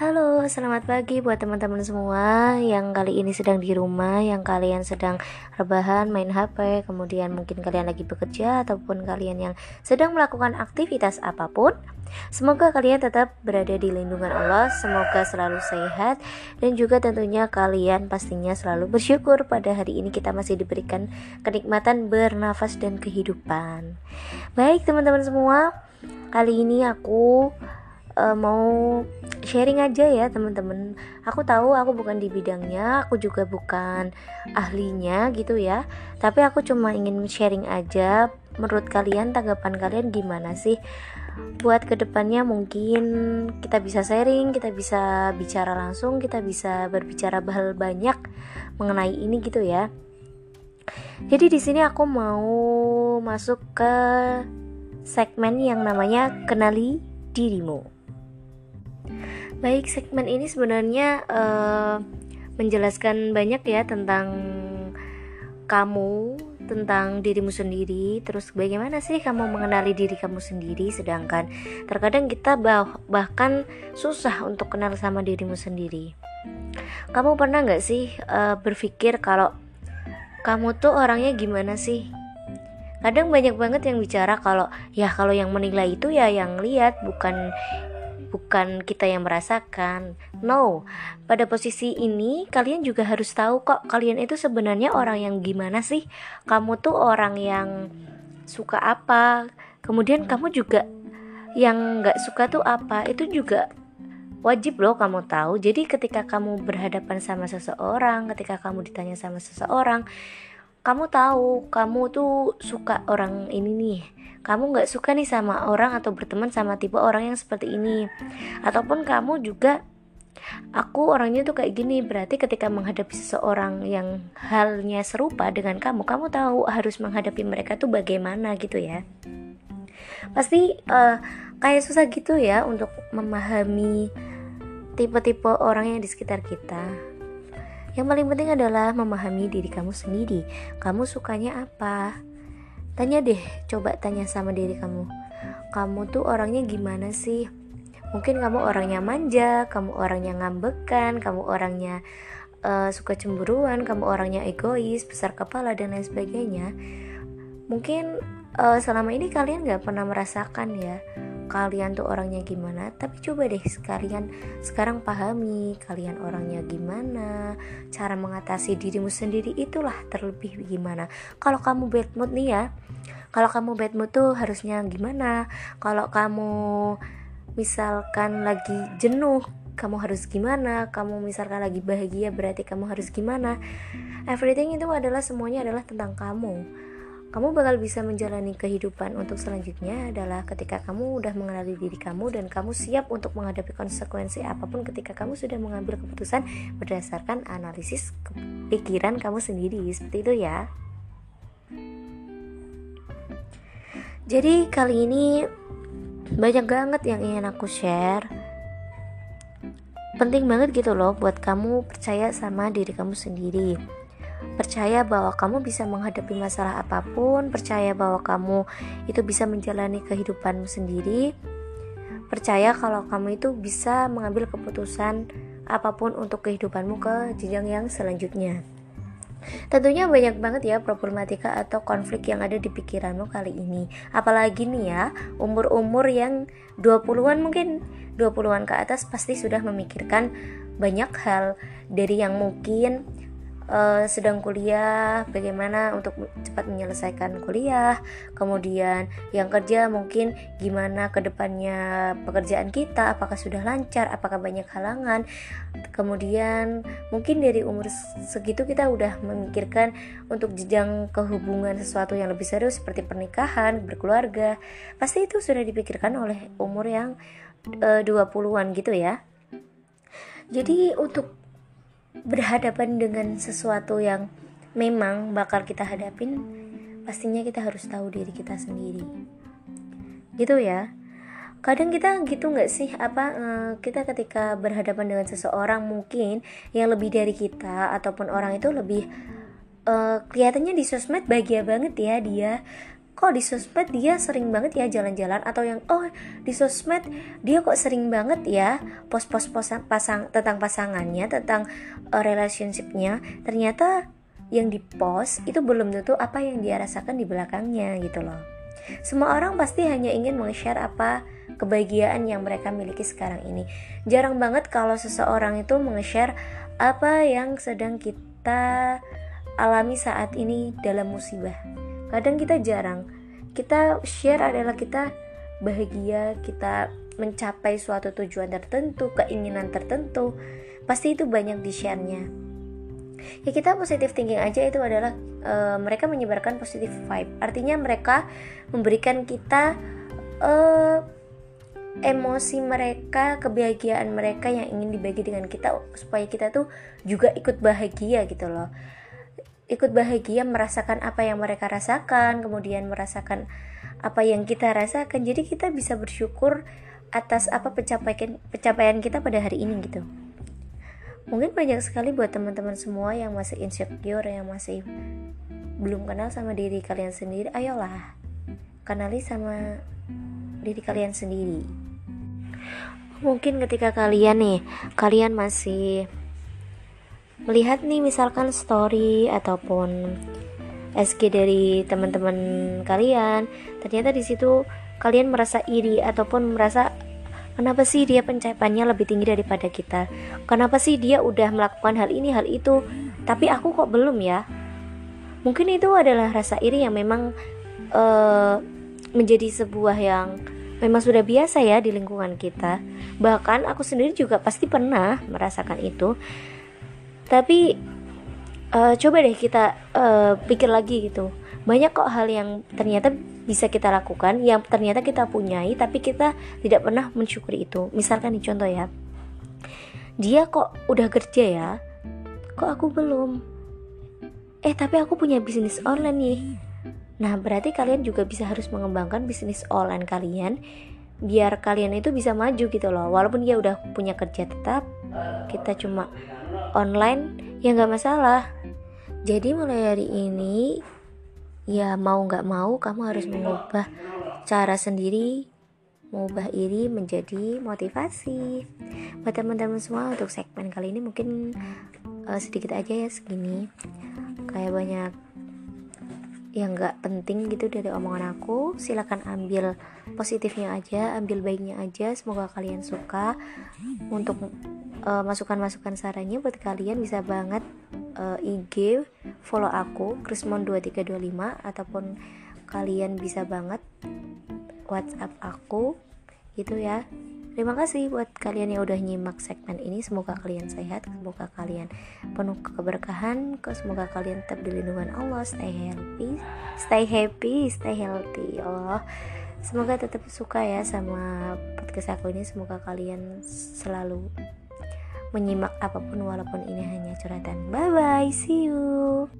Halo, selamat pagi buat teman-teman semua yang kali ini sedang di rumah, yang kalian sedang rebahan, main HP, kemudian mungkin kalian lagi bekerja ataupun kalian yang sedang melakukan aktivitas apa pun. Semoga kalian tetap berada di lindungan Allah, semoga selalu sehat dan juga tentunya kalian pastinya selalu bersyukur pada hari ini kita masih diberikan kenikmatan bernafas dan kehidupan. Baik teman-teman semua, kali ini aku uh, mau sharing aja ya teman-teman. Aku tahu aku bukan di bidangnya aku juga bukan ahlinya gitu ya. Tapi aku cuma ingin sharing aja menurut kalian tanggapan kalian gimana sih? Buat ke depannya mungkin kita bisa sharing kita bisa bicara langsung kita bisa berbicara hal banyak mengenai ini gitu ya. Jadi di sini aku mau masuk ke segmen yang namanya kenali dirimu Baik, segmen ini sebenarnya uh, menjelaskan banyak ya tentang kamu, tentang dirimu sendiri, terus bagaimana sih kamu mengenali diri kamu sendiri sedangkan terkadang kita bah bahkan susah untuk kenal sama dirimu sendiri. Kamu pernah nggak sih uh, berpikir kalau kamu tuh orangnya gimana sih? Kadang banyak banget yang bicara kalau ya kalau yang menilai itu ya yang lihat bukan bukan kita yang merasakan. No, pada posisi ini kalian juga harus tahu kok kalian itu sebenarnya orang yang gimana sih? Kamu tuh orang yang suka apa? Kemudian kamu juga yang nggak suka tuh apa? Itu juga wajib loh kamu tahu. Jadi ketika kamu berhadapan sama seseorang, ketika kamu ditanya sama seseorang, kamu tahu kamu tuh suka orang ini nih. Kamu nggak suka nih sama orang atau berteman sama tipe orang yang seperti ini. Ataupun kamu juga aku orangnya tuh kayak gini. Berarti ketika menghadapi seseorang yang halnya serupa dengan kamu kamu tahu harus menghadapi mereka tuh bagaimana gitu ya. Pasti uh, kayak susah gitu ya untuk memahami tipe-tipe orang yang di sekitar kita yang paling penting adalah memahami diri kamu sendiri. Kamu sukanya apa? Tanya deh, coba tanya sama diri kamu. Kamu tuh orangnya gimana sih? Mungkin kamu orangnya manja, kamu orangnya ngambekan, kamu orangnya uh, suka cemburuan, kamu orangnya egois, besar kepala dan lain sebagainya. Mungkin uh, selama ini kalian gak pernah merasakan ya kalian tuh orangnya gimana? Tapi coba deh sekalian sekarang pahami kalian orangnya gimana cara mengatasi dirimu sendiri itulah terlebih gimana. Kalau kamu bad mood nih ya kalau kamu bad mood tuh harusnya gimana? Kalau kamu misalkan lagi jenuh kamu harus gimana? Kamu misalkan lagi bahagia berarti kamu harus gimana? Everything itu adalah semuanya adalah tentang kamu kamu bakal bisa menjalani kehidupan untuk selanjutnya adalah ketika kamu udah mengenali diri kamu dan kamu siap untuk menghadapi konsekuensi apa pun ketika kamu sudah mengambil keputusan berdasarkan analisis pikiran kamu sendiri seperti itu ya. Jadi kali ini banyak banget yang ingin aku share. Penting banget gitu loh buat kamu percaya sama diri kamu sendiri percaya bahwa kamu bisa menghadapi masalah apa pun, percaya bahwa kamu itu bisa menjalani kehidupanmu sendiri, percaya kalau kamu itu bisa mengambil keputusan apa pun untuk kehidupanmu ke jenjang yang selanjutnya. Tentunya banyak banget ya problematika atau konflik yang ada di pikiranmu kali ini. Apalagi nih ya, umur-umur yang 20-an mungkin 20-an ke atas pasti sudah memikirkan banyak hal dari yang mungkin uh, sedang kuliah, bagaimana untuk cepat menyelesaikan kuliah, kemudian yang kerja mungkin gimana ke depannya pekerjaan kita, apakah sudah lancar, apakah banyak halangan, kemudian mungkin dari umur segitu kita udah memikirkan untuk jenjang kehubungan sesuatu yang lebih serius seperti pernikahan, berkeluarga, pasti itu sudah dipikirkan oleh umur yang uh, 20-an gitu ya. Jadi untuk berhadapan dengan sesuatu yang memang bakal kita hadapin pastinya kita harus tahu diri kita sendiri. Gitu ya. Kadang kita gitu nggak sih? Apa eh, kita ketika berhadapan dengan seseorang mungkin yang lebih dari kita ataupun orang itu lebih uh, kelihatannya di sosmed bahagia banget ya dia kok di sosmed dia sering banget ya jalan-jalan? Atau yang oh di sosmed dia kok sering banget ya post-post pasang tentang pasangannya tentang uh, relationshipnya. Ternyata yang dipost itu belum tentu apa yang dia rasakan di belakangnya gitu loh. Semua orang pasti hanya ingin meng-share apa kebahagiaan yang mereka miliki sekarang ini. Jarang banget kalau seseorang itu meng-share apa yang sedang kita alami saat ini dalam musibah kadang kita jarang. Kita share adalah kita bahagia kita mencapai suatu tujuan tertentu keinginan tertentu pasti itu banyak di share-nya. Ya kita positive thinking aja itu adalah uh, mereka menyebarkan positive vibe. Artinya mereka memberikan kita uh, emosi mereka kebahagiaan mereka yang ingin dibagi dengan kita supaya kita tuh juga ikut bahagia gitu loh ikut bahagia merasakan apa yang mereka rasakan, kemudian merasakan apa yang kita rasakan. Jadi kita bisa bersyukur atas apa pencapaian pencapaian kita pada hari ini gitu. Mungkin banyak sekali buat teman-teman semua yang masih insecure, yang masih belum kenal sama diri kalian sendiri, ayolah kenali sama diri kalian sendiri. Mungkin ketika kalian nih, kalian masih melihat nih misalkan story ataupun SG dari teman-teman kalian ternyata di situ kalian merasa iri ataupun merasa kenapa sih dia pencapaiannya lebih tinggi daripada kita? Kenapa sih dia udah melakukan hal ini hal itu? Tapi aku kok belum ya? Mungkin itu adalah rasa iri yang memang uh, menjadi sebuah yang memang sudah biasa ya di lingkungan kita. Bahkan aku sendiri juga pasti pernah merasakan itu tapi uh, coba deh kita uh, pikir lagi gitu. Banyak kok hal yang ternyata bisa kita lakukan yang ternyata kita punyai tapi kita tidak pernah mensyukuri itu. Misalkan nih contoh ya. Dia kok udah kerja ya kok aku belum? Eh tapi aku punya bisnis online nih. Nah berarti kalian juga bisa harus mengembangkan bisnis online kalian biar kalian itu bisa maju gitu loh. Walaupun dia udah punya kerja tetap kita cuma online ya nggak masalah. Jadi mulai hari ini ya mau nggak mau kamu harus mengubah cara sendiri mengubah iri menjadi motivasi. Buat teman-teman semua untuk segmen kali ini mungkin uh, sedikit aja ya segini. Kayak banyak yang nggak penting gitu dari omongan aku. Silahkan ambil positifnya aja ambil baiknya aja. Semoga kalian suka untuk uh, masukan-masukan sarannya buat kalian bisa banget uh, eh, IG follow aku Krismon2325 ataupun kalian bisa banget WhatsApp aku gitu ya Terima kasih buat kalian yang udah nyimak segmen ini. Semoga kalian sehat, semoga kalian penuh keberkahan, semoga kalian tetap di lindungan Allah. Stay happy, stay happy, stay healthy. Ya Allah, semoga tetap suka ya sama podcast aku ini. Semoga kalian selalu menyimak apa pun walaupun ini hanya curhatan. Bye bye, see you.